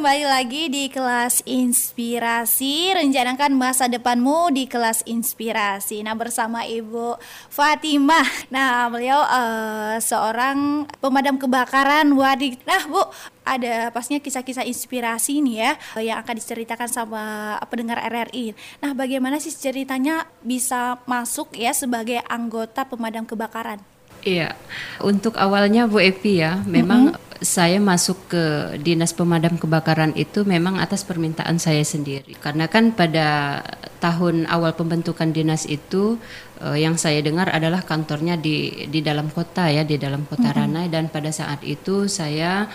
kembali lagi di kelas inspirasi. Rencanakan masa depanmu di kelas inspirasi. Nah, bersama Ibu Fatimah. Nah, beliau uh, seorang pemadam kebakaran. Wadik. Nah, Bu, ada pastinya kisah-kisah inspirasi nih ya yang akan diceritakan sama pendengar RRI. Nah, bagaimana sih ceritanya bisa masuk ya sebagai anggota pemadam kebakaran? Iya, untuk awalnya Bu Evi ya, memang mm -hmm. saya masuk ke dinas pemadam kebakaran itu memang atas permintaan saya sendiri. Karena kan pada tahun awal pembentukan dinas itu uh, yang saya dengar adalah kantornya di di dalam kota ya, di dalam kota mm -hmm. Ranai dan pada saat itu saya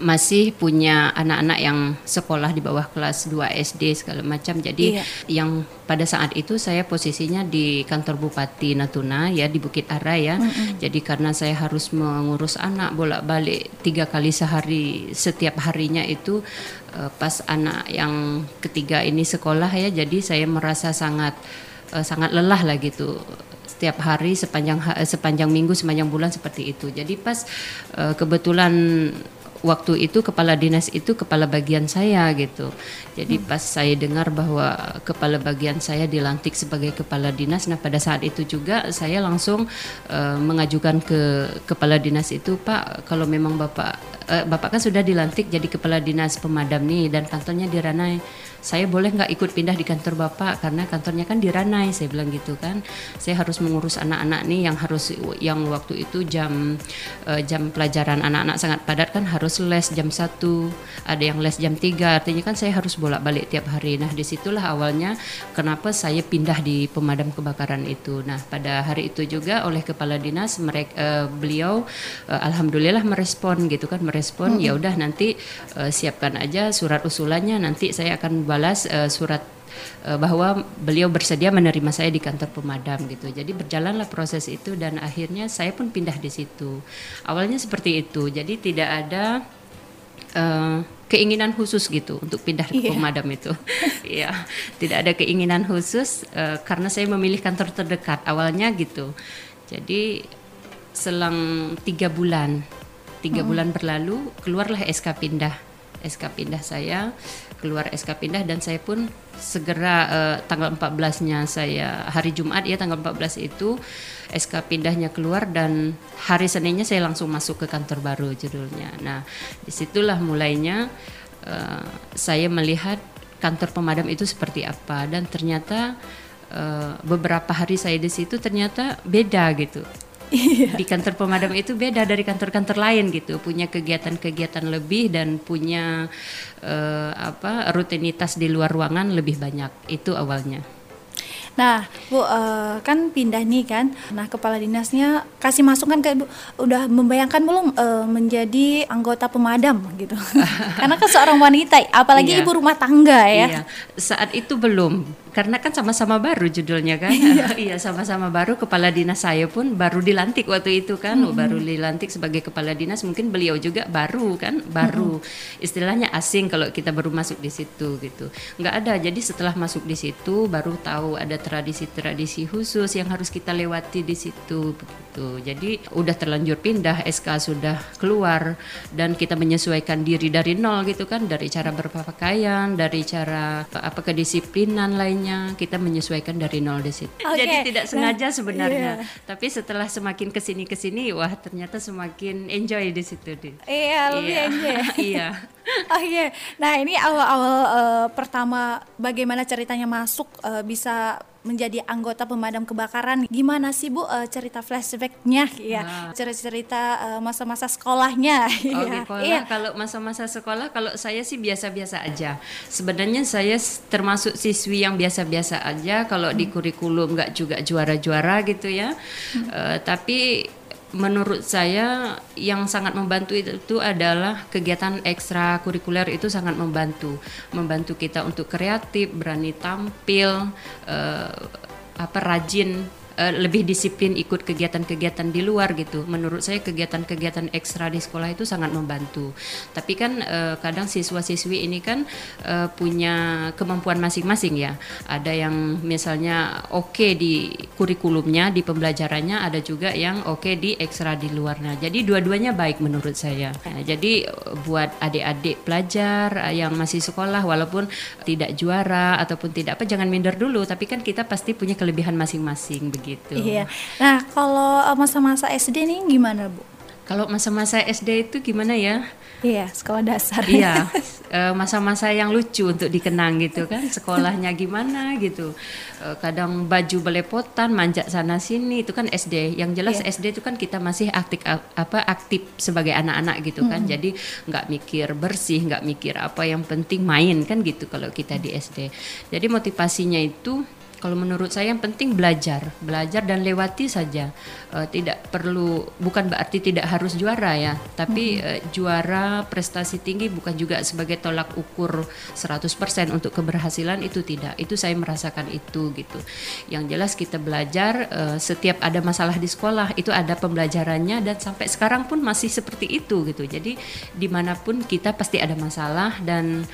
masih punya anak-anak yang sekolah di bawah kelas 2 SD segala macam. Jadi iya. yang pada saat itu saya posisinya di kantor Bupati Natuna ya di Bukit Arai ya. Mm -hmm. Jadi karena saya harus mengurus anak bolak-balik tiga kali sehari setiap harinya itu uh, pas anak yang ketiga ini sekolah ya. Jadi saya merasa sangat uh, sangat lelah lah gitu setiap hari sepanjang sepanjang minggu sepanjang bulan seperti itu. Jadi pas uh, kebetulan waktu itu kepala dinas itu kepala bagian saya gitu. Jadi hmm. pas saya dengar bahwa kepala bagian saya dilantik sebagai kepala dinas, nah pada saat itu juga saya langsung uh, mengajukan ke kepala dinas itu, Pak, kalau memang Bapak uh, Bapak kan sudah dilantik jadi kepala dinas pemadam nih dan kantornya di Ranai saya boleh nggak ikut pindah di kantor bapak? Karena kantornya kan di Ranai saya bilang gitu kan. Saya harus mengurus anak-anak nih yang harus yang waktu itu jam uh, jam pelajaran anak-anak sangat padat kan harus les jam satu ada yang les jam 3 artinya kan saya harus bolak-balik tiap hari. Nah di situlah awalnya kenapa saya pindah di pemadam kebakaran itu. Nah pada hari itu juga oleh kepala dinas mereka uh, eh, beliau uh, alhamdulillah merespon gitu kan merespon -hmm. ya udah nanti uh, siapkan aja surat usulannya nanti saya akan balas uh, surat uh, bahwa beliau bersedia menerima saya di kantor pemadam gitu. Jadi berjalanlah proses itu dan akhirnya saya pun pindah di situ. Awalnya seperti itu. Jadi tidak ada uh, keinginan khusus gitu untuk pindah ke yeah. pemadam itu. Iya, tidak ada keinginan khusus uh, karena saya memilih kantor terdekat awalnya gitu. Jadi selang tiga bulan, tiga hmm. bulan berlalu keluarlah SK pindah, SK pindah saya keluar SK pindah dan saya pun segera uh, tanggal 14-nya saya hari Jumat ya tanggal 14 itu SK pindahnya keluar dan hari Seninnya saya langsung masuk ke kantor baru judulnya. Nah, di situlah mulainya uh, saya melihat kantor pemadam itu seperti apa dan ternyata uh, beberapa hari saya di situ ternyata beda gitu Iya. Di kantor pemadam itu beda dari kantor-kantor lain gitu, punya kegiatan-kegiatan lebih dan punya uh, apa rutinitas di luar ruangan lebih banyak. Itu awalnya. Nah, Bu uh, kan pindah nih kan. Nah, kepala dinasnya kasih masukan ke Bu udah membayangkan belum uh, menjadi anggota pemadam gitu. Karena kan seorang wanita, apalagi iya. ibu rumah tangga ya. Iya. Saat itu belum karena kan sama-sama baru judulnya kan. Iya, iya sama-sama baru. Kepala dinas saya pun baru dilantik waktu itu kan. Hmm. baru dilantik sebagai kepala dinas. Mungkin beliau juga baru kan. Baru. Hmm. istilahnya asing kalau kita baru masuk di situ gitu. Nggak ada. Jadi setelah masuk di situ baru tahu ada tradisi-tradisi khusus yang harus kita lewati di situ begitu jadi udah terlanjur pindah SK sudah keluar dan kita menyesuaikan diri dari nol gitu kan dari cara berpakaian dari cara apa kedisiplinan lainnya kita menyesuaikan dari nol di situ. Okay. Jadi tidak sengaja nah, sebenarnya, yeah. tapi setelah semakin ke sini ke sini, wah ternyata semakin enjoy di situ deh. Iya lebih iya. enjoy. iya. Oh iya. Nah ini awal-awal uh, pertama bagaimana ceritanya masuk uh, bisa menjadi anggota pemadam kebakaran. Gimana sih Bu uh, cerita flashbacknya ya? Nah. Cerita-cerita uh, masa-masa sekolahnya. Oh, ya. sekolah. Iya. Kalau masa-masa sekolah kalau saya sih biasa-biasa aja. Sebenarnya saya termasuk siswi yang biasa-biasa aja kalau hmm. di kurikulum nggak juga juara-juara gitu ya. Hmm. Uh, tapi menurut saya yang sangat membantu itu, adalah kegiatan ekstrakurikuler itu sangat membantu, membantu kita untuk kreatif, berani tampil, uh, apa rajin uh, lebih disiplin ikut kegiatan-kegiatan di luar gitu. Menurut saya kegiatan-kegiatan ekstra di sekolah itu sangat membantu. Tapi kan uh, kadang siswa-siswi ini kan uh, punya kemampuan masing-masing ya. Ada yang misalnya oke okay di kurikulumnya, di pembelajarannya, ada juga yang oke okay di ekstra di luarnya. Jadi dua-duanya baik menurut saya. Nah, jadi buat adik-adik pelajar yang masih sekolah walaupun tidak juara ataupun tidak apa jangan minder dulu, tapi kan kita pasti punya kelebihan masing-masing begitu. Iya. Nah, kalau eh, masa-masa SD nih gimana, Bu? Kalau masa-masa SD itu gimana ya? Iya, sekolah dasar. Iya, eh, masa-masa yang lucu untuk dikenang gitu kan. Sekolahnya gimana gitu. Eh, kadang baju belepotan, manjat sana sini itu kan SD. Yang jelas yeah. SD itu kan kita masih aktif apa aktif sebagai anak-anak gitu kan. Mm -hmm. Jadi nggak mikir bersih, nggak mikir apa yang penting main kan gitu kalau kita di SD. Jadi motivasinya itu kalau menurut saya yang penting belajar, belajar dan lewati saja. Uh, tidak perlu bukan berarti tidak harus juara ya, tapi uh, juara prestasi tinggi bukan juga sebagai tolak ukur 100% untuk keberhasilan itu tidak. Itu saya merasakan itu gitu. Yang jelas kita belajar uh, setiap ada masalah di sekolah itu ada pembelajarannya dan sampai sekarang pun masih seperti itu gitu. Jadi di mana pun kita pasti ada masalah dan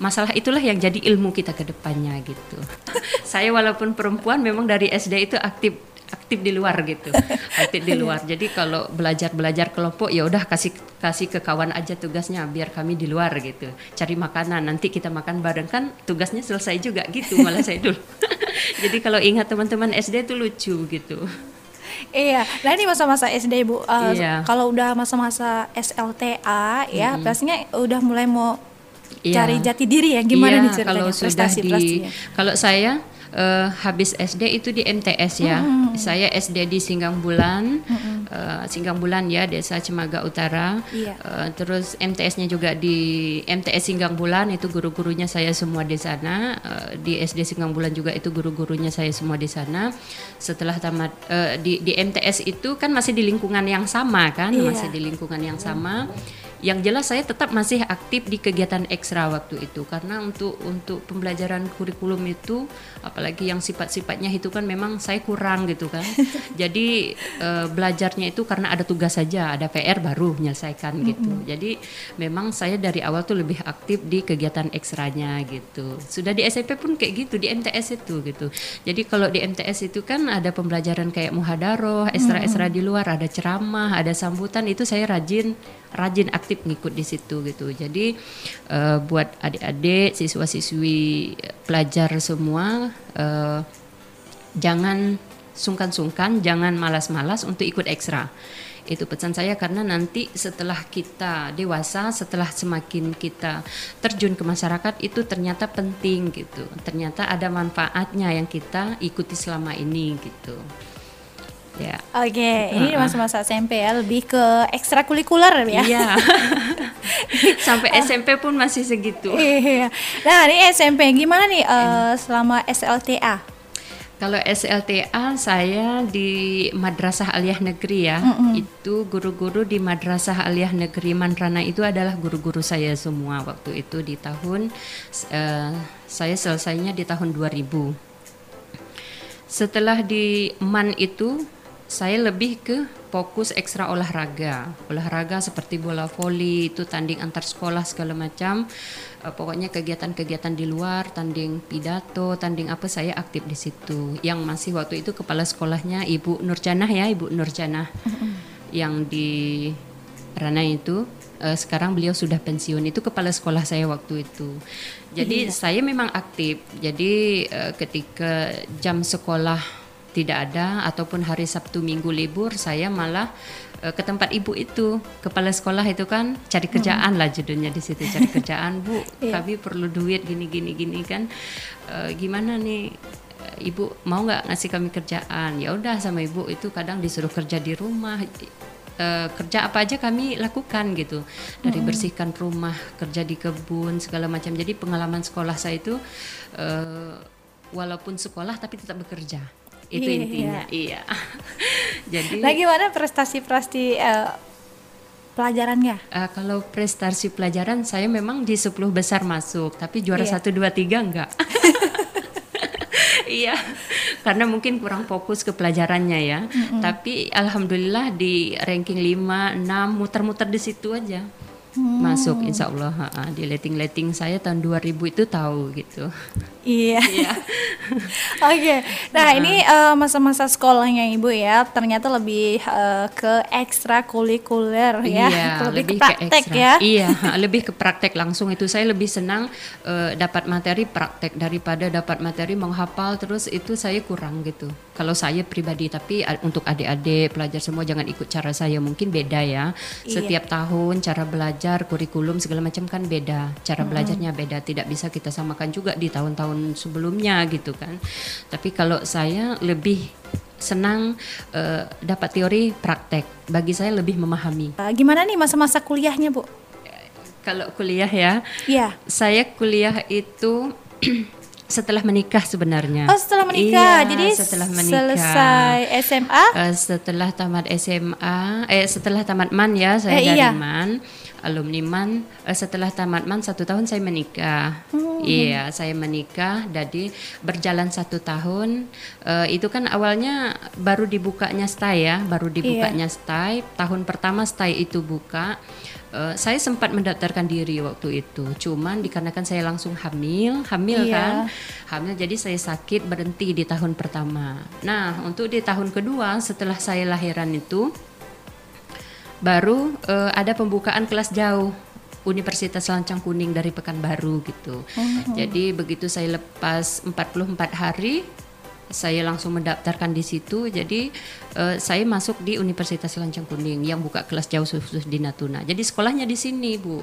masalah itulah yang jadi ilmu kita ke depannya gitu. saya walaupun perempuan memang dari SD itu aktif aktif di luar gitu aktif di luar jadi kalau belajar belajar kelompok ya udah kasih kasih ke kawan aja tugasnya biar kami di luar gitu cari makanan nanti kita makan bareng kan tugasnya selesai juga gitu malah saya dulu jadi kalau ingat teman-teman SD itu lucu gitu Iya, nah ini masa-masa SD bu. Uh, iya. Kalau udah masa-masa SLTA ya, mm -hmm. pastinya udah mulai mau iya. cari jati diri ya gimana iya, nih ceritanya kalau sudah di kalau saya uh, habis SD itu di MTS ya. Hmm. Saya SD di Singgang Bulan, hmm. Uh, Singgang Bulan ya Desa Cemaga Utara. Iya. Uh, terus MTS-nya juga di MTS Singgang Bulan itu guru-gurunya saya semua di sana. Uh, di SD Singgang Bulan juga itu guru-gurunya saya semua di sana. Setelah tamat uh, di di MTS itu kan masih di lingkungan yang sama kan, iya. masih di lingkungan yang sama. Yang jelas saya tetap masih aktif di kegiatan ekstra waktu itu karena untuk untuk pembelajaran kurikulum itu apalagi yang sifat-sifatnya itu kan memang saya kurang gitu kan jadi e, belajarnya itu karena ada tugas saja ada PR baru menyelesaikan gitu mm -hmm. jadi memang saya dari awal tuh lebih aktif di kegiatan ekstranya gitu sudah di SMP pun kayak gitu di MTS itu gitu jadi kalau di MTS itu kan ada pembelajaran kayak muhadaroh ekstra-ekstra di luar ada ceramah ada sambutan itu saya rajin rajin aktif ngikut di situ gitu. Jadi uh, buat adik-adik, siswa-siswi pelajar semua uh, jangan sungkan-sungkan, jangan malas-malas untuk ikut ekstra. Itu pesan saya karena nanti setelah kita dewasa, setelah semakin kita terjun ke masyarakat itu ternyata penting gitu. Ternyata ada manfaatnya yang kita ikuti selama ini gitu. Ya. Oke, okay. ini masa-masa SMP ya, lebih ke ekstrakurikuler ya. Iya. Sampai SMP pun masih segitu. Iya. Nah, ini SMP gimana nih uh, selama SLTA? Kalau SLTA saya di Madrasah Aliyah Negeri ya. Mm -hmm. Itu guru-guru di Madrasah Aliyah Negeri Manrana itu adalah guru-guru saya semua waktu itu di tahun uh, saya selesainya di tahun 2000. Setelah di MAN itu saya lebih ke fokus ekstra olahraga. Olahraga seperti bola voli itu tanding antar sekolah segala macam. Uh, pokoknya kegiatan-kegiatan di luar tanding pidato tanding apa saya aktif di situ. Yang masih waktu itu kepala sekolahnya ibu Nurjanah ya ibu Nurjanah. Yang di Rana itu uh, sekarang beliau sudah pensiun. Itu kepala sekolah saya waktu itu. Jadi iya. saya memang aktif. Jadi uh, ketika jam sekolah tidak ada ataupun hari Sabtu Minggu libur saya malah uh, ke tempat ibu itu kepala sekolah itu kan cari kerjaan hmm. lah judulnya di situ cari kerjaan. Bu yeah. kami perlu duit gini gini gini kan. Uh, gimana nih ibu mau nggak ngasih kami kerjaan? Ya udah sama ibu itu kadang disuruh kerja di rumah. Uh, kerja apa aja kami lakukan gitu. Dari bersihkan rumah kerja di kebun segala macam. Jadi pengalaman sekolah saya itu uh, walaupun sekolah tapi tetap bekerja itu iya. intinya iya jadi lagi mana prestasi-prestasi uh, pelajarannya uh, kalau prestasi pelajaran saya memang di 10 besar masuk tapi juara iya. satu dua tiga enggak iya, karena mungkin kurang fokus ke pelajarannya ya. Mm-hmm. Tapi alhamdulillah di ranking 5, 6 muter-muter di situ aja. Hmm. Masuk insya Allah ha, di letting-letting saya tahun 2000 itu tahu gitu. Iya. iya. Oke. Okay. Nah, nah, ini uh, masa-masa sekolahnya Ibu ya, ternyata lebih uh, ke ekstrakurikuler ya. Iya, lebih, lebih ke praktek ke ya. Iya, lebih ke praktek langsung itu saya lebih senang uh, dapat materi praktek daripada dapat materi menghafal terus itu saya kurang gitu. Kalau saya pribadi tapi untuk adik-adik pelajar semua jangan ikut cara saya mungkin beda ya. Iya. Setiap tahun cara belajar, kurikulum segala macam kan beda. Cara hmm. belajarnya beda, tidak bisa kita samakan juga di tahun-tahun tahun sebelumnya gitu kan. Tapi kalau saya lebih senang uh, dapat teori praktek. Bagi saya lebih memahami. Uh, gimana nih masa-masa kuliahnya, Bu? Kalau kuliah ya. Iya. Saya kuliah itu setelah menikah sebenarnya. Oh, setelah menikah. Iya, Jadi setelah menikah. Selesai SMA? Uh, eh, setelah tamat SMA, eh setelah tamat MAN ya, saya eh, dari iya. MAN alumni MAN uh, setelah tamat MAN satu tahun saya menikah hmm. iya saya menikah jadi berjalan satu tahun uh, itu kan awalnya baru dibukanya stay ya baru dibukanya yeah. stay tahun pertama stay itu buka Uh, saya sempat mendaftarkan diri waktu itu, cuman dikarenakan saya langsung hamil, hamil iya. kan, hamil jadi saya sakit berhenti di tahun pertama. Nah untuk di tahun kedua setelah saya lahiran itu, baru uh, ada pembukaan kelas jauh Universitas Lancang Kuning dari Pekanbaru gitu. Oh. Jadi begitu saya lepas 44 hari saya langsung mendaftarkan di situ. Jadi uh, saya masuk di Universitas Lancang Kuning yang buka kelas jauh khusus di Natuna. Jadi sekolahnya di sini, Bu.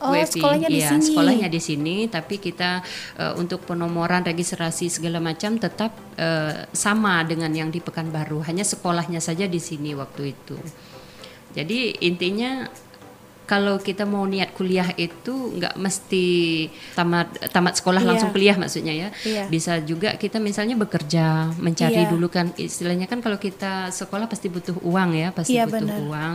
Oh, Bu sekolahnya di ya, sini. sekolahnya di sini, tapi kita uh, untuk penomoran registrasi segala macam tetap uh, sama dengan yang di Pekanbaru. Hanya sekolahnya saja di sini waktu itu. Jadi intinya kalau kita mau niat kuliah itu nggak mesti tamat tamat sekolah yeah. langsung kuliah maksudnya ya yeah. bisa juga kita misalnya bekerja mencari yeah. dulu kan istilahnya kan kalau kita sekolah pasti butuh uang ya pasti yeah, butuh bener. uang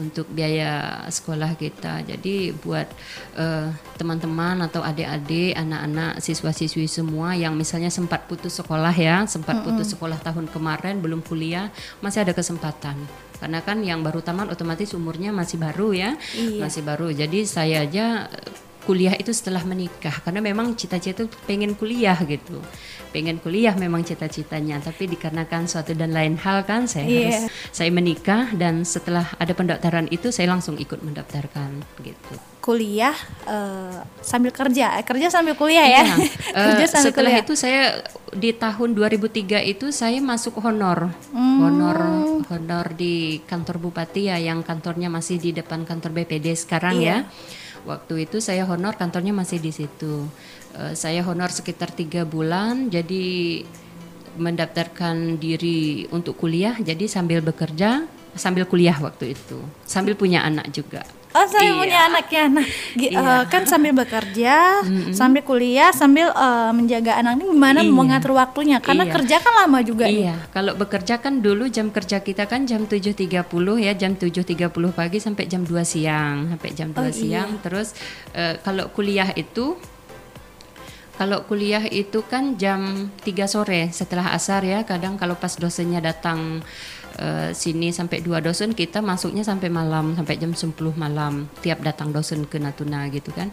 untuk biaya sekolah kita jadi buat eh, teman-teman atau adik-adik anak-anak siswa-siswi semua yang misalnya sempat putus sekolah ya sempat mm -hmm. putus sekolah tahun kemarin belum kuliah masih ada kesempatan karena kan yang baru tamat otomatis umurnya masih baru ya iya. masih baru jadi saya aja kuliah itu setelah menikah karena memang cita-cita itu pengen kuliah gitu pengen kuliah memang cita-citanya tapi dikarenakan suatu dan lain hal kan saya yeah. harus saya menikah dan setelah ada pendaftaran itu saya langsung ikut mendaftarkan gitu kuliah uh, sambil kerja, eh, kerja sambil kuliah ya. Iya. kerja sambil setelah kuliah. itu saya di tahun 2003 itu saya masuk honor, hmm. honor, honor di kantor bupati ya, yang kantornya masih di depan kantor BPD sekarang iya. ya. Waktu itu saya honor kantornya masih di situ. Uh, saya honor sekitar tiga bulan, jadi mendaftarkan diri untuk kuliah, jadi sambil bekerja sambil kuliah waktu itu, sambil punya anak juga. Oh saya iya. punya anak ya, nah iya. uh, kan sambil bekerja, mm-hmm. sambil kuliah, sambil uh, menjaga anak ini gimana iya. mengatur waktunya? Karena iya. kerja kan lama juga. Iya, nih. kalau bekerja kan dulu jam kerja kita kan jam 7.30 ya, jam 7.30 pagi sampai jam 2 siang, sampai jam 2 oh, siang. Iya. Terus uh, kalau kuliah itu kalau kuliah itu kan jam 3 sore setelah asar ya, kadang kalau pas dosennya datang uh, sini sampai dua dosen kita masuknya sampai malam sampai jam 10 malam tiap datang dosen ke Natuna gitu kan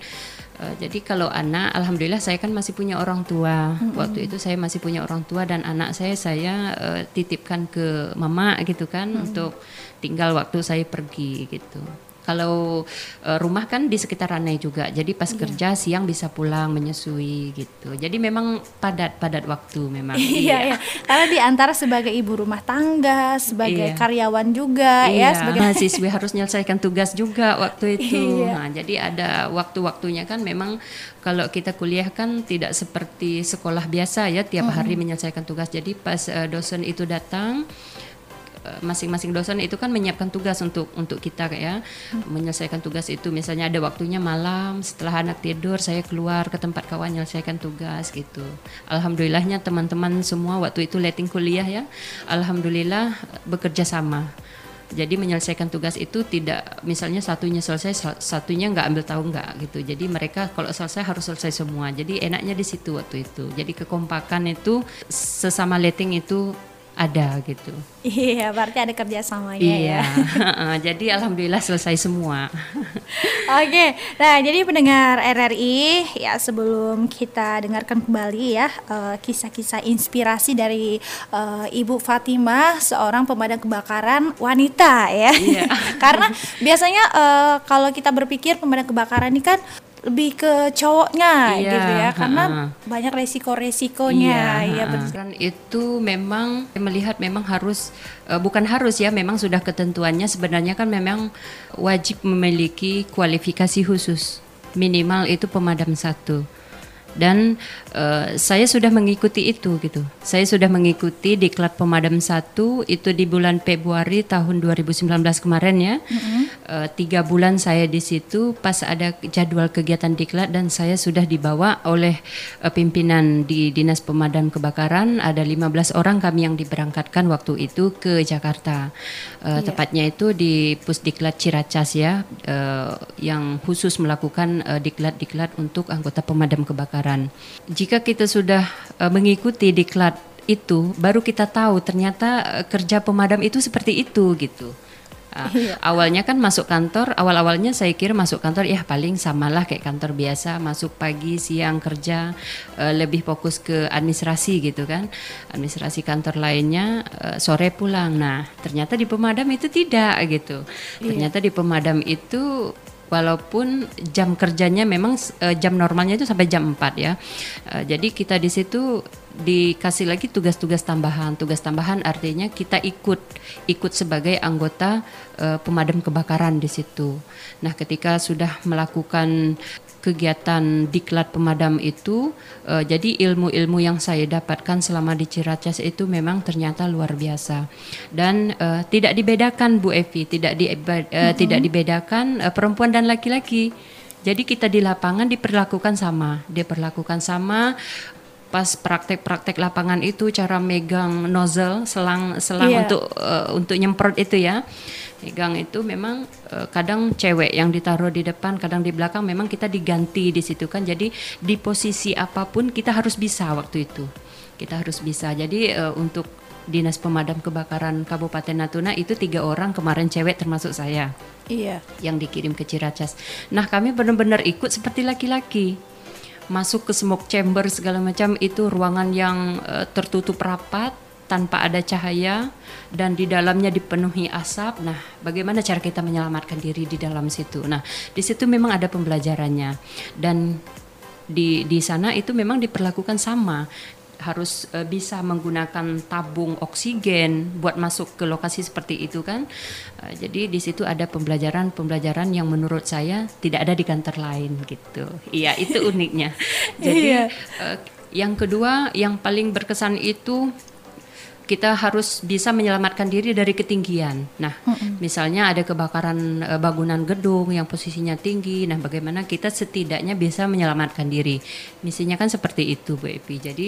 uh, jadi kalau anak alhamdulillah saya kan masih punya orang tua mm -hmm. waktu itu saya masih punya orang tua dan anak saya saya uh, titipkan ke mama gitu kan mm -hmm. untuk tinggal waktu saya pergi gitu kalau uh, rumah kan di sekitar Ranai juga, jadi pas yeah. kerja siang bisa pulang menyusui gitu. Jadi memang padat-padat waktu memang. iya, iya. Karena di antara sebagai ibu rumah tangga, sebagai iya. karyawan juga ya, iya. ya, sebagai mahasiswi harus menyelesaikan tugas juga waktu itu. Iya. Nah, jadi ada waktu-waktunya kan memang kalau kita kuliah kan tidak seperti sekolah biasa ya tiap mm -hmm. hari menyelesaikan tugas. Jadi pas uh, dosen itu datang masing-masing dosen itu kan menyiapkan tugas untuk untuk kita ya hmm. menyelesaikan tugas itu misalnya ada waktunya malam setelah anak tidur saya keluar ke tempat kawan menyelesaikan tugas gitu alhamdulillahnya teman-teman semua waktu itu letting kuliah ya alhamdulillah bekerja sama Jadi menyelesaikan tugas itu tidak misalnya satunya selesai satunya nggak ambil tahu nggak gitu. Jadi mereka kalau selesai harus selesai semua. Jadi enaknya di situ waktu itu. Jadi kekompakan itu sesama letting itu ada gitu. Iya, berarti ada kerjasamanya iya. ya. jadi alhamdulillah selesai semua. Oke, nah jadi pendengar RRI ya sebelum kita dengarkan kembali ya eh, kisah-kisah inspirasi dari uh, Ibu Fatimah, seorang pemadam kebakaran wanita ya. Iya. Karena biasanya uh, kalau kita berpikir pemadam kebakaran ini kan lebih ke cowoknya iya, gitu ya. Karena uh, banyak resiko-resikonya. Iya, ya betul. itu memang melihat memang harus uh, bukan harus ya memang sudah ketentuannya. Sebenarnya kan memang wajib memiliki kualifikasi khusus. Minimal itu pemadam satu dan uh, saya sudah mengikuti itu gitu. Saya sudah mengikuti diklat pemadam satu itu di bulan Februari tahun 2019 kemarin ya. Mm-hmm. Uh, tiga bulan saya di situ pas ada jadwal kegiatan diklat dan saya sudah dibawa oleh uh, pimpinan di Dinas Pemadam Kebakaran ada 15 orang kami yang diberangkatkan waktu itu ke Jakarta. Uh, yeah. Tepatnya itu di Pusdiklat Ciracas ya uh, yang khusus melakukan uh, diklat-diklat untuk anggota pemadam kebakaran pelajaran. Jika kita sudah uh, mengikuti diklat itu, baru kita tahu ternyata uh, kerja pemadam itu seperti itu gitu. Uh, iya. Awalnya kan masuk kantor, awal-awalnya saya kira masuk kantor ya paling samalah kayak kantor biasa, masuk pagi, siang kerja, uh, lebih fokus ke administrasi gitu kan, administrasi kantor lainnya uh, sore pulang. Nah ternyata di pemadam itu tidak gitu, iya. ternyata di pemadam itu walaupun jam kerjanya memang uh, jam normalnya itu sampai jam 4 ya. Uh, jadi kita di situ dikasih lagi tugas-tugas tambahan. Tugas tambahan artinya kita ikut ikut sebagai anggota uh, pemadam kebakaran di situ. Nah, ketika sudah melakukan kegiatan diklat pemadam itu uh, jadi ilmu-ilmu yang saya dapatkan selama di Ciracas itu memang ternyata luar biasa dan uh, tidak dibedakan Bu Evi tidak di uh, mm-hmm. tidak dibedakan uh, perempuan dan laki-laki jadi kita di lapangan diperlakukan sama diperlakukan sama pas praktek-praktek lapangan itu cara megang nozzle selang selang yeah. untuk uh, untuk nyemprot itu ya Pegang itu memang uh, kadang cewek yang ditaruh di depan, kadang di belakang memang kita diganti di situ kan. Jadi di posisi apa pun kita harus bisa waktu itu. Kita harus bisa. Jadi uh, untuk Dinas Pemadam Kebakaran Kabupaten Natuna itu tiga orang kemarin cewek termasuk saya. Iya. Yang dikirim ke Ciracas. Nah kami benar-benar ikut seperti laki-laki masuk ke smoke chamber segala macam itu ruangan yang uh, tertutup rapat tanpa ada cahaya dan di dalamnya dipenuhi asap. Nah, bagaimana cara kita menyelamatkan diri di dalam situ? Nah, di situ memang ada pembelajarannya dan di di sana itu memang diperlakukan sama harus uh, bisa menggunakan tabung oksigen buat masuk ke lokasi seperti itu kan. Uh, jadi di situ ada pembelajaran-pembelajaran yang menurut saya tidak ada di kantor lain gitu. Iya, itu uniknya. Jadi iya. uh, yang kedua yang paling berkesan itu kita harus bisa menyelamatkan diri dari ketinggian. Nah, mm-hmm. misalnya ada kebakaran e, bangunan gedung yang posisinya tinggi. Nah, bagaimana kita setidaknya bisa menyelamatkan diri? Misinya kan seperti itu, Bu Epi. Jadi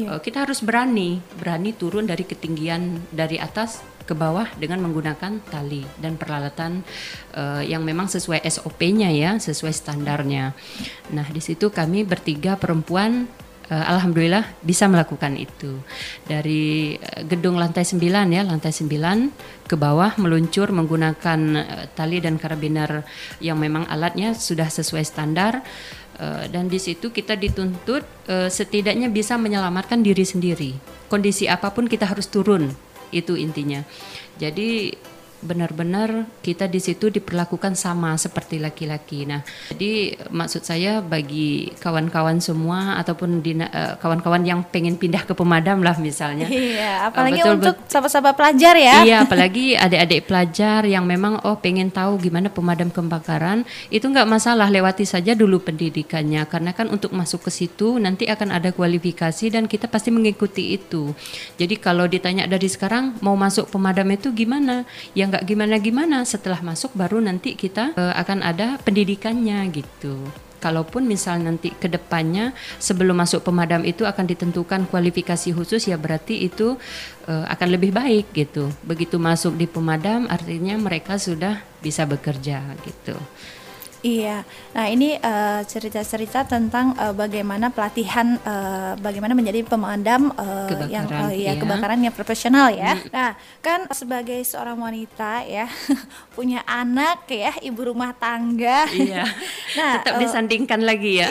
yeah. e, kita harus berani, berani turun dari ketinggian dari atas ke bawah dengan menggunakan tali dan peralatan uh, yang memang sesuai SOP-nya ya, sesuai standarnya. Nah, di situ kami bertiga perempuan alhamdulillah bisa melakukan itu. Dari uh, gedung lantai 9 ya, lantai 9 ke bawah meluncur menggunakan uh, tali dan karabiner yang memang alatnya sudah sesuai standar. Dan di situ kita dituntut setidaknya bisa menyelamatkan diri sendiri. Kondisi apa pun kita harus turun, itu intinya. Jadi benar-benar kita di situ diperlakukan sama seperti laki-laki. Nah, jadi maksud saya bagi kawan-kawan semua ataupun eh, kawan-kawan yang pengen pindah ke pemadam lah misalnya. Iya, apalagi betul, untuk sahabat-sahabat pelajar ya. Iya, apalagi adik-adik pelajar yang memang oh pengen tahu gimana pemadam kebakaran, itu nggak masalah lewati saja dulu pendidikannya karena kan untuk masuk ke situ nanti akan ada kualifikasi dan kita pasti mengikuti itu. Jadi kalau ditanya dari sekarang mau masuk pemadam itu gimana? Yang nggak gimana-gimana setelah masuk baru nanti kita uh, akan ada pendidikannya gitu. kalaupun misal nanti ke depannya sebelum masuk pemadam itu akan ditentukan kualifikasi khusus ya berarti itu uh, akan lebih baik gitu. Begitu masuk di pemadam artinya mereka sudah bisa bekerja gitu. Iya, nah ini uh, cerita-cerita tentang uh, bagaimana pelatihan, uh, bagaimana menjadi pemadam uh, kebakaran, yang uh, ya, iya. kebakaran yang profesional ya. Hmm. Nah, kan sebagai seorang wanita ya punya anak ya, ibu rumah tangga. Iya. nah, tetap uh, disandingkan lagi ya.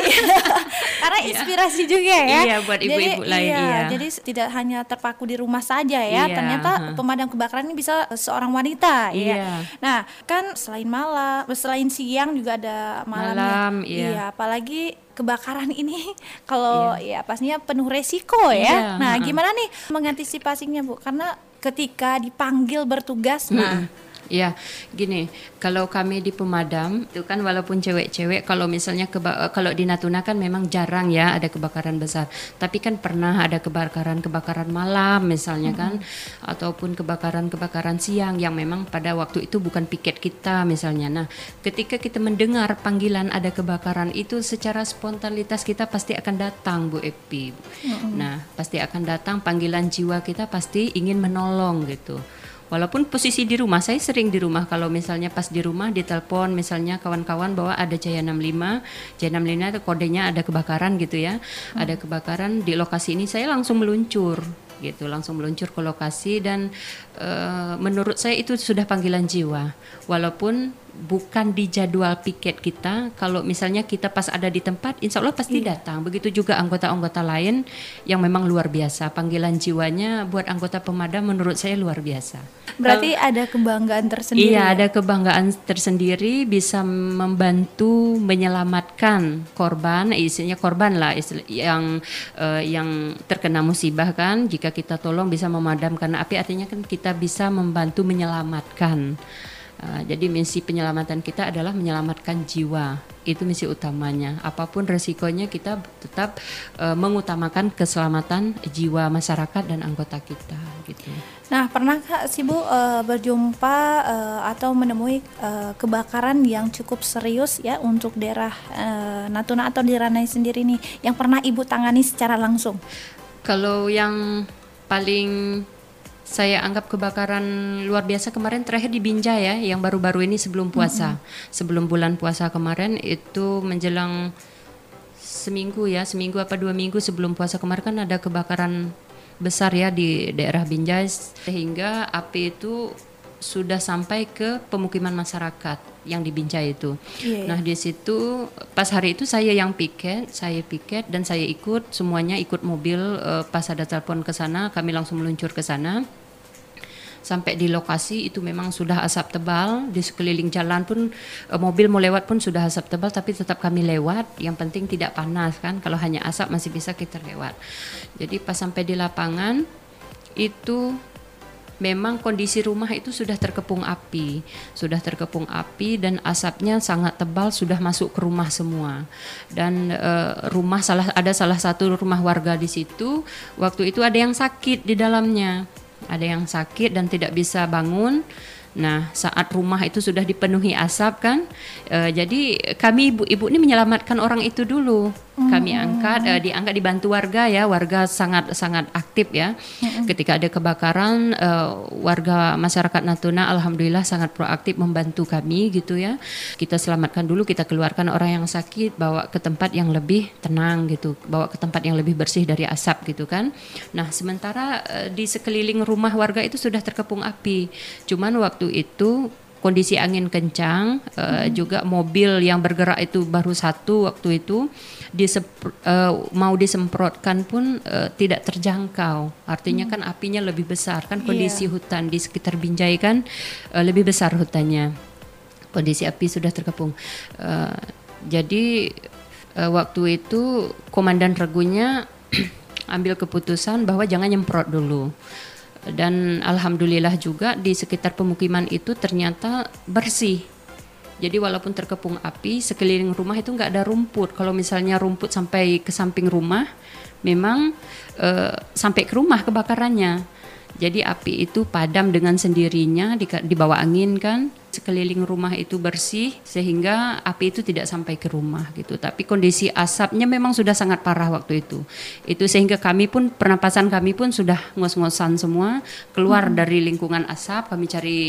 Karena iya. inspirasi juga ya. Iya, buat ibu-ibu lain. Iya, iya, jadi tidak hanya terpaku di rumah saja ya. Iya. Ternyata pemadam kebakaran ini bisa seorang wanita. Ya. Iya. Ya. Nah, kan selain malam, selain siang juga ada malamnya. Malam, iya. iya, apalagi kebakaran ini kalau iya. ya pastinya penuh resiko ya. Iya, nah, gimana nih mengantisipasinya, Bu? Karena ketika dipanggil bertugas, hmm. nah Ya, gini, kalau kami di pemadam itu kan walaupun cewek-cewek kalau misalnya keba kalau di Natuna kan memang jarang ya ada kebakaran besar. Tapi kan pernah ada kebakaran-kebakaran malam misalnya kan mm-hmm. ataupun kebakaran-kebakaran siang yang memang pada waktu itu bukan piket kita misalnya. Nah, ketika kita mendengar panggilan ada kebakaran itu secara spontanitas kita pasti akan datang Bu Epi. Mm-hmm. Nah, pasti akan datang panggilan jiwa kita pasti ingin menolong gitu. Walaupun posisi di rumah, saya sering di rumah kalau misalnya pas di rumah ditelepon misalnya kawan-kawan bahwa ada Jaya 65, Jaya 65 itu kodenya ada kebakaran gitu ya. Hmm. Ada kebakaran di lokasi ini saya langsung meluncur gitu langsung meluncur ke lokasi dan uh, menurut saya itu sudah panggilan jiwa walaupun bukan di jadwal piket kita. Kalau misalnya kita pas ada di tempat, insya Allah pasti iya. datang. Begitu juga anggota-anggota lain yang memang luar biasa. Panggilan jiwanya buat anggota pemadam menurut saya luar biasa. Berarti Kalo, ada kebanggaan tersendiri. Iya, ya? ada kebanggaan tersendiri bisa membantu menyelamatkan korban, isinya korban lah yang uh, yang terkena musibah kan. Jika kita tolong bisa memadamkan api, artinya kan kita bisa membantu menyelamatkan. Uh, jadi misi penyelamatan kita adalah menyelamatkan jiwa. Itu misi utamanya. Apa pun resikonya kita tetap uh, mengutamakan keselamatan jiwa masyarakat dan anggota kita gitu. Nah, pernah Kak Sibu uh, berjumpa uh, atau menemui uh, kebakaran yang cukup serius ya untuk daerah uh, Natuna atau di Ranai sendiri nih yang pernah Ibu tangani secara langsung? Kalau yang paling saya anggap kebakaran luar biasa kemarin terakhir di Binjai ya yang baru-baru ini sebelum puasa. Mm -hmm. Sebelum bulan puasa kemarin itu menjelang seminggu ya, seminggu apa dua minggu sebelum puasa kemarin kan ada kebakaran besar ya di daerah Binjai sehingga api itu sudah sampai ke pemukiman masyarakat yang di Binjai itu. Yeah, yeah. Nah di situ pas hari itu saya yang piket, saya piket dan saya ikut semuanya ikut mobil uh, pas ada telepon ke sana, kami langsung meluncur ke sana. Sampai di lokasi itu memang sudah asap tebal di sekeliling jalan pun uh, mobil mau lewat pun sudah asap tebal tapi tetap kami lewat. Yang penting tidak panas kan. Kalau hanya asap masih bisa kita lewat. Jadi pas sampai di lapangan itu memang kondisi rumah itu sudah terkepung api, sudah terkepung api dan asapnya sangat tebal sudah masuk ke rumah semua. Dan e, rumah salah ada salah satu rumah warga di situ waktu itu ada yang sakit di dalamnya. Ada yang sakit dan tidak bisa bangun Nah, saat rumah itu sudah dipenuhi asap kan, uh, jadi kami ibu-ibu ini menyelamatkan orang itu dulu. Kami angkat, uh, diangkat dibantu warga ya, warga sangat sangat aktif ya. Ketika ada kebakaran, uh, warga masyarakat Natuna alhamdulillah sangat proaktif membantu kami gitu ya. Kita selamatkan dulu, kita keluarkan orang yang sakit, bawa ke tempat yang lebih tenang gitu, bawa ke tempat yang lebih bersih dari asap gitu kan. Nah, sementara uh, di sekeliling rumah warga itu sudah terkepung api. Cuman waktu itu kondisi angin kencang uh, juga mobil yang bergerak itu baru satu waktu itu disep, uh, mau disemprotkan pun uh, tidak terjangkau artinya hmm. kan apinya lebih besar kan kondisi yeah. hutan di sekitar Binjai kan uh, lebih besar hutannya kondisi api sudah terkepung uh, jadi uh, waktu itu komandan regunya ambil keputusan bahwa jangan nyemprot dulu dan alhamdulillah juga di sekitar pemukiman itu ternyata bersih. Jadi walaupun terkepung api, sekeliling rumah itu nggak ada rumput. Kalau misalnya rumput sampai ke samping rumah, memang e, sampai ke rumah kebakarannya. Jadi api itu padam dengan sendirinya di, di bawah angin kan sekeliling rumah itu bersih sehingga api itu tidak sampai ke rumah gitu. Tapi kondisi asapnya memang sudah sangat parah waktu itu. Itu sehingga kami pun pernapasan kami pun sudah ngos-ngosan semua keluar hmm. dari lingkungan asap. Kami cari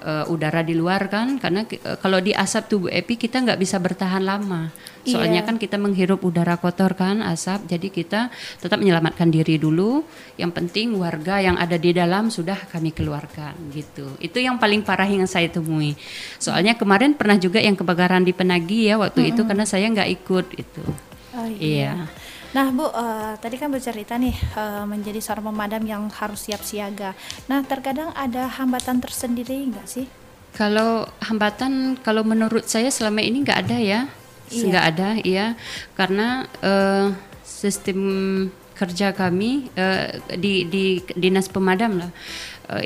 uh, udara di luar kan karena uh, kalau di asap tubuh Epi kita nggak bisa bertahan lama. Soalnya yeah. kan kita menghirup udara kotor kan, asap. Jadi kita tetap menyelamatkan diri dulu. Yang penting warga yang ada di dalam sudah kami keluarkan gitu. Itu yang paling parah yang saya temui. Soalnya kemarin pernah juga yang kebakaran di Penagi ya waktu mm -hmm. itu karena saya nggak ikut itu. Oh, iya. iya. Nah Bu, uh, tadi kan bercerita nih uh, menjadi seorang pemadam yang harus siap siaga. Nah terkadang ada hambatan tersendiri nggak sih? Kalau hambatan, kalau menurut saya selama ini nggak ada ya iya. nggak ada ya karena uh, sistem kerja kami uh, di di dinas pemadam lah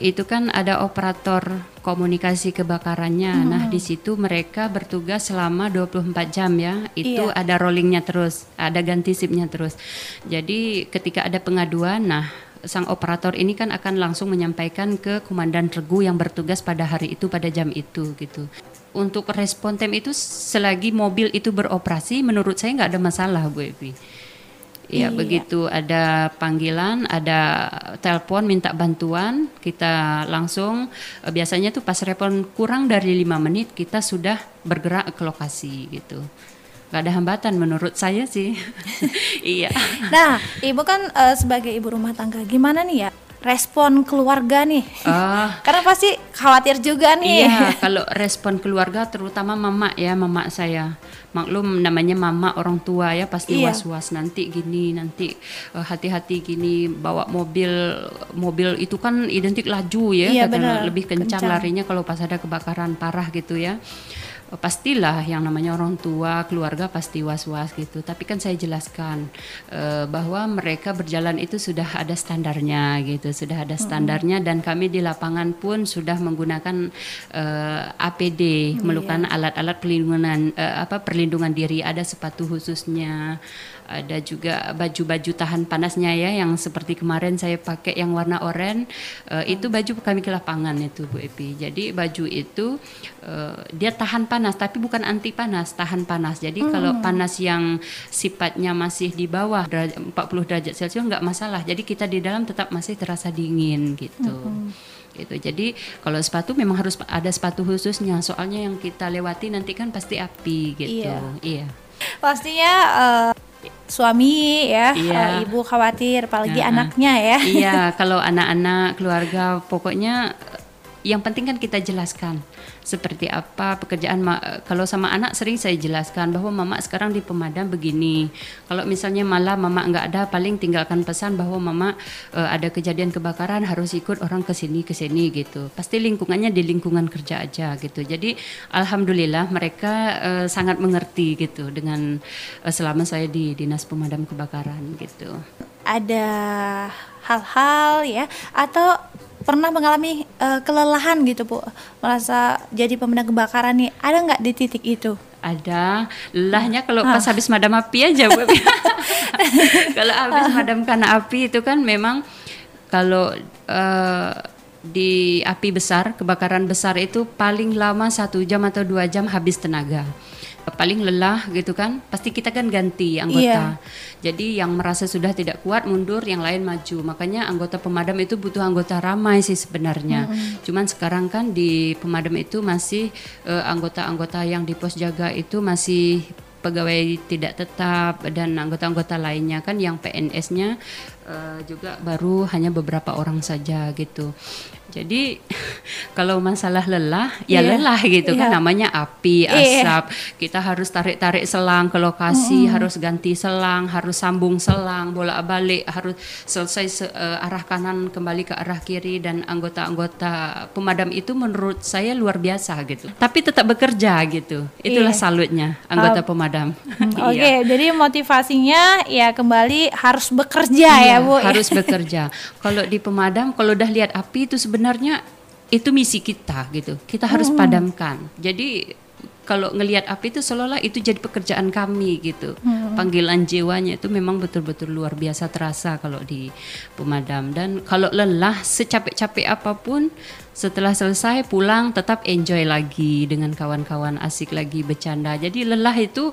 itu kan ada operator komunikasi kebakarannya. Hmm. Nah, di situ mereka bertugas selama 24 jam ya. Itu iya. ada rollingnya terus, ada ganti sipnya terus. Jadi ketika ada pengaduan, nah sang operator ini kan akan langsung menyampaikan ke komandan regu yang bertugas pada hari itu pada jam itu gitu untuk respon tem itu selagi mobil itu beroperasi menurut saya nggak ada masalah Bu Evi. Ya, iya. begitu ada panggilan, ada telepon minta bantuan, kita langsung eh, biasanya tuh pas respon kurang dari lima menit kita sudah bergerak ke lokasi gitu. Gak ada hambatan menurut saya sih. iya. Nah, ibu kan uh, sebagai ibu rumah tangga, gimana nih ya respon keluarga nih? Uh, Karena pasti khawatir juga nih. Iya, kalau respon keluarga terutama mama ya, mama saya. Maklum namanya mama orang tua ya pasti iya. was-was. Nanti gini, nanti eh, hati-hati gini bawa mobil mobil itu kan identik laju ya, iya, bener, lebih kencang, kencang. larinya kalau pas ada kebakaran parah gitu ya pastilah yang namanya orang tua keluarga pasti was-was gitu tapi kan saya jelaskan uh, bahwa mereka berjalan itu sudah ada standarnya gitu sudah ada standarnya dan kami di lapangan pun sudah menggunakan uh, eh, APD oh, melukan iya. alat-alat perlindungan uh, apa perlindungan diri ada sepatu khususnya ada juga baju-baju tahan panasnya ya yang seperti kemarin saya pakai yang warna oranye uh, itu baju kami ke lapangan itu Bu Epi jadi baju itu uh, dia tahan panas tapi bukan anti panas tahan panas jadi hmm. kalau panas yang sifatnya masih di bawah 40 derajat celcius nggak masalah jadi kita di dalam tetap masih terasa dingin gitu hmm gitu. Jadi kalau sepatu memang harus ada sepatu khususnya, soalnya yang kita lewati nanti kan pasti api gitu. Iya. iya. Pastinya uh, suami ya, iya. uh, ibu khawatir, apalagi uh, anaknya ya. Iya, kalau anak-anak, keluarga, pokoknya yang penting kan kita jelaskan seperti apa pekerjaan kalau sama anak sering saya jelaskan bahwa mama sekarang di pemadam begini. Kalau misalnya malam mama nggak ada paling tinggalkan pesan bahwa mama uh, ada kejadian kebakaran harus ikut orang ke sini ke sini gitu. Pasti lingkungannya di lingkungan kerja aja gitu. Jadi alhamdulillah mereka uh, sangat mengerti gitu dengan uh, selama saya di dinas pemadam kebakaran gitu. Ada hal-hal ya atau pernah mengalami uh, kelelahan gitu bu. Merasa jadi pemadam kebakaran nih. Ada nggak di titik itu? Ada. Lelahnya kalau pas habis madam api aja bu. Kalau habis madamkan api itu kan memang kalau uh, di api besar kebakaran besar itu paling lama satu jam atau dua jam habis tenaga paling lelah gitu kan pasti kita kan ganti anggota. Iya. Jadi yang merasa sudah tidak kuat mundur, yang lain maju. Makanya anggota pemadam itu butuh anggota ramai sih sebenarnya. Mm-hmm. Cuman sekarang kan di pemadam itu masih uh, anggota-anggota yang di pos jaga itu masih pegawai tidak tetap dan anggota-anggota lainnya kan yang PNS-nya uh, eh, juga baru hanya beberapa orang saja gitu. Jadi kalau masalah lelah ya yeah. lelah gitu yeah. kan iya. namanya api, iya. asap. Yeah. Kita harus tarik-tarik selang ke lokasi, mm. harus ganti selang, harus sambung selang, bolak-balik, harus selesai se uh, arah kanan kembali ke arah kiri dan anggota-anggota pemadam itu menurut saya luar biasa gitu. Tapi tetap bekerja gitu. Itulah yeah. salutnya anggota uh, pemadam. Oke, okay, iya. jadi motivasinya ya kembali harus bekerja yeah, ya, Bu. harus bekerja. kalau di pemadam kalau udah lihat api itu sebenarnya sebenarnya itu misi kita gitu. Kita harus hmm. padamkan. Jadi kalau ngelihat api itu seolah-olah itu jadi pekerjaan kami gitu. Hmm. Panggilan jiwanya itu memang betul-betul luar biasa terasa kalau di pemadam dan kalau lelah secapek-capek apa pun setelah selesai pulang tetap enjoy lagi dengan kawan-kawan asik lagi bercanda. Jadi lelah itu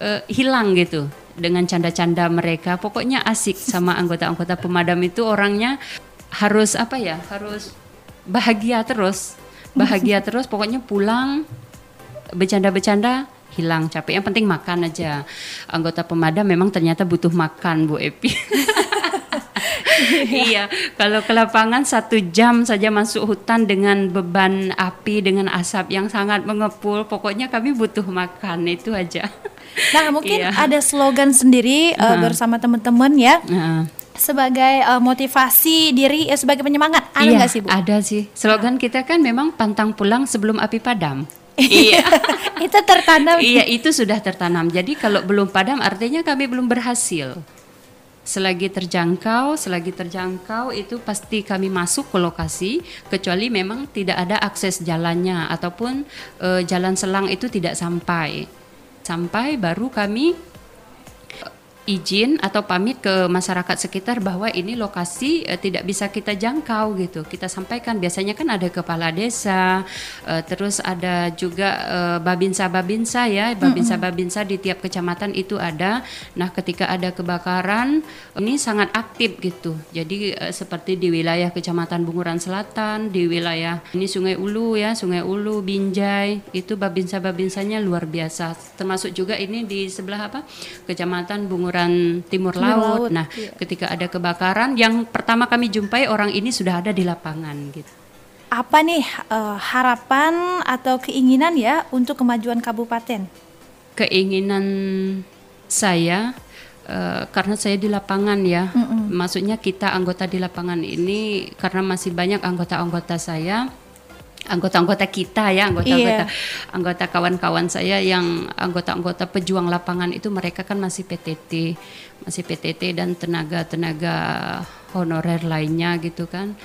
uh, hilang gitu dengan canda-canda mereka. Pokoknya asik sama anggota-anggota pemadam itu orangnya harus apa ya? Harus bahagia terus. Bahagia terus pokoknya pulang bercanda-bercanda hilang capek. Yang penting makan aja. Anggota pemadam memang ternyata butuh makan Bu Epi. iya, kalau ke lapangan satu jam saja masuk hutan dengan beban api dengan asap yang sangat mengepul, pokoknya kami butuh makan itu aja. Nah mungkin iya. ada slogan sendiri uh, bersama teman-teman ya. Uh sebagai uh, motivasi diri ya sebagai penyemangat ada iya, sih bu? Ada sih. Slogan kita kan memang pantang pulang sebelum api padam iya. itu tertanam. Iya, itu sudah tertanam. Jadi kalau belum padam artinya kami belum berhasil. Selagi terjangkau, selagi terjangkau itu pasti kami masuk ke lokasi kecuali memang tidak ada akses jalannya ataupun uh, jalan selang itu tidak sampai. Sampai baru kami izin atau pamit ke masyarakat sekitar bahwa ini lokasi uh, tidak bisa kita jangkau gitu. Kita sampaikan biasanya kan ada kepala desa, uh, terus ada juga uh, babinsa-babinsa ya, babinsa-babinsa di tiap kecamatan itu ada. Nah, ketika ada kebakaran ini sangat aktif gitu. Jadi uh, seperti di wilayah Kecamatan Bunguran Selatan, di wilayah ini Sungai Ulu ya, Sungai Ulu, Binjai, itu babinsa-babinsanya luar biasa. Termasuk juga ini di sebelah apa? Kecamatan Bunguran Timur, Timur Laut. Laut. Nah, iya. ketika ada kebakaran, yang pertama kami jumpai orang ini sudah ada di lapangan gitu. Apa nih uh, harapan atau keinginan ya untuk kemajuan kabupaten? Keinginan saya uh, karena saya di lapangan ya, mm -mm. maksudnya kita anggota di lapangan ini karena masih banyak anggota-anggota saya anggota-anggota kita ya anggota-anggota yeah. anggota kawan-kawan saya yang anggota-anggota pejuang lapangan itu mereka kan masih PTT masih PTT dan tenaga-tenaga honorer lainnya gitu kan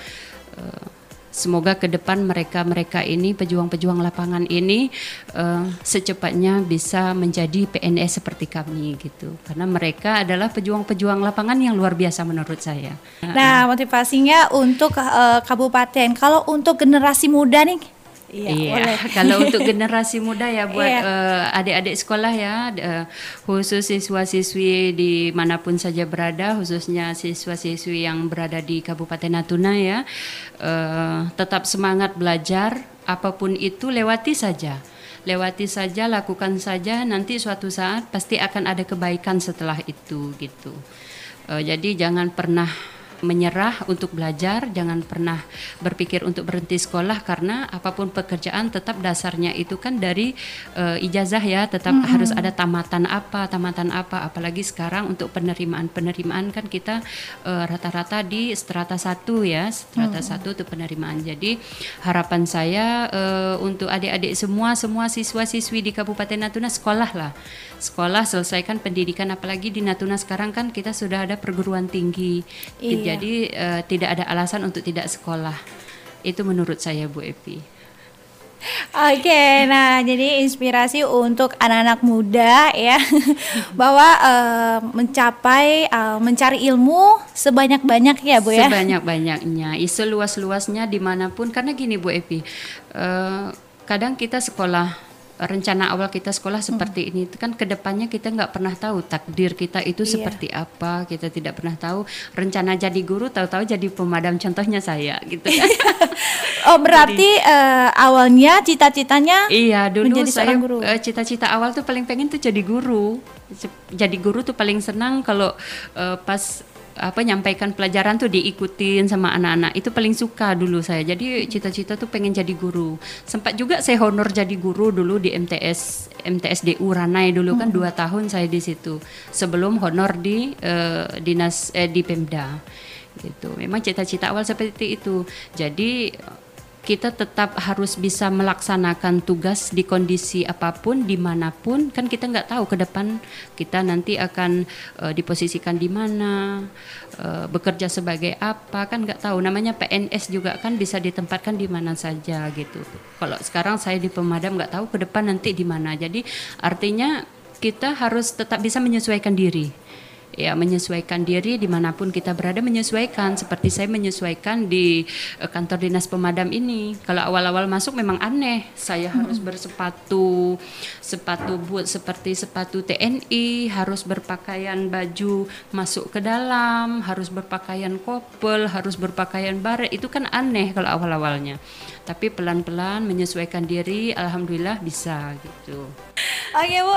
uh, Semoga ke depan mereka-mereka ini pejuang-pejuang lapangan ini uh, secepatnya bisa menjadi PNS seperti kami gitu. Karena mereka adalah pejuang-pejuang lapangan yang luar biasa menurut saya. Nah, motivasinya untuk uh, kabupaten. Kalau untuk generasi muda nih Iya, iya. kalau untuk generasi muda ya buat iya. uh, adik-adik sekolah ya, uh, khusus siswa-siswi di mana pun saja berada, khususnya siswa-siswi yang berada di Kabupaten Natuna ya, uh, tetap semangat belajar, apa pun itu lewati saja. Lewati saja, lakukan saja, nanti suatu saat pasti akan ada kebaikan setelah itu gitu. Uh, jadi jangan pernah menyerah untuk belajar, jangan pernah berpikir untuk berhenti sekolah karena apa pun pekerjaan tetap dasarnya itu kan dari uh, ijazah ya, tetap mm -hmm. harus ada tamatan apa, tamatan apa, apalagi sekarang untuk penerimaan-penerimaan kan kita eh, rata-rata uh, di strata satu ya, strata mm -hmm. satu untuk penerimaan. Jadi harapan saya uh, untuk adik-adik semua semua siswa-siswi di Kabupaten Natuna sekolah lah. Sekolah selesaikan pendidikan apalagi di Natuna sekarang kan kita sudah ada perguruan tinggi. Iya. Jadi uh, tidak ada alasan untuk tidak sekolah. Itu menurut saya Bu Epi. Oke, nah jadi inspirasi untuk anak-anak muda ya bahwa uh, mencapai uh, mencari ilmu sebanyak-banyak ya Bu ya. Sebanyak-banyaknya, seluas-luasnya di mana pun karena gini Bu Epi, uh, kadang kita sekolah rencana awal kita sekolah seperti hmm. ini. Itu kan ke depannya kita nggak pernah tahu takdir kita itu iya. seperti apa. Kita tidak pernah tahu rencana jadi guru tahu-tahu jadi pemadam contohnya saya gitu kan. Oh berarti jadi, uh, awalnya cita-citanya iya dulu menjadi saya uh, cita-cita awal tuh paling pengen tuh jadi guru. Jadi guru tuh paling senang kalau uh, pas apa nyampaikan pelajaran tuh diikutin sama anak-anak. Itu paling suka dulu saya. Jadi cita-cita tuh pengen jadi guru. Sempat juga saya honor jadi guru dulu di MTS MTSDU Ranai dulu kan hmm. dua tahun saya di situ. Sebelum honor di uh, dinas eh, di Pemda. Gitu. Memang cita-cita awal seperti itu. Jadi kita tetap harus bisa melaksanakan tugas di kondisi apa pun, di mana pun. Kan kita nggak tahu ke depan kita nanti akan uh, diposisikan di mana, uh, bekerja sebagai apa, kan nggak tahu. Namanya PNS juga kan bisa ditempatkan di mana saja gitu. Kalau sekarang saya di pemadam nggak tahu ke depan nanti di mana. Jadi artinya kita harus tetap bisa menyesuaikan diri ya menyesuaikan diri di mana pun kita berada menyesuaikan. Seperti saya menyesuaikan di uh, kantor dinas pemadam ini. Kalau awal-awal masuk memang aneh. Saya harus bersepatu sepatu boot seperti sepatu TNI harus berpakaian baju masuk ke dalam harus berpakaian kopel harus berpakaian baret itu kan aneh kalau awal-awalnya. Tapi pelan-pelan menyesuaikan diri alhamdulillah bisa gitu. Oke Bu,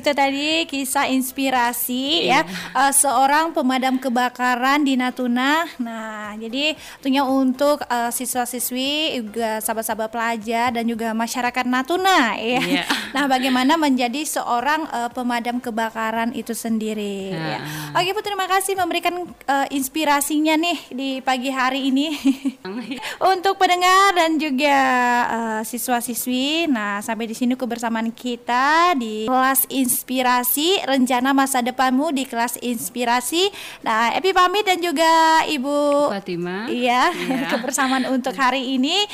itu tadi kisah inspirasi ya uh, seorang pemadam kebakaran di Natuna. Nah, jadi tentunya untuk uh, siswa-siswi juga sahabat-sahabat pelajar dan juga masyarakat Natuna ya. Yeah. Nah, bagaimana menjadi seorang uh, pemadam kebakaran itu sendiri. Yeah. Ya. Oke Bu, terima kasih memberikan uh, inspirasinya nih di pagi hari ini untuk pendengar dan juga uh, siswa-siswi. Nah, sampai di sini kebersamaan kita di kelas inspirasi rencana masa depanmu di kelas inspirasi. Nah, Epi pamit dan juga Ibu Fatima. Iya, ya. kebersamaan untuk hari ini.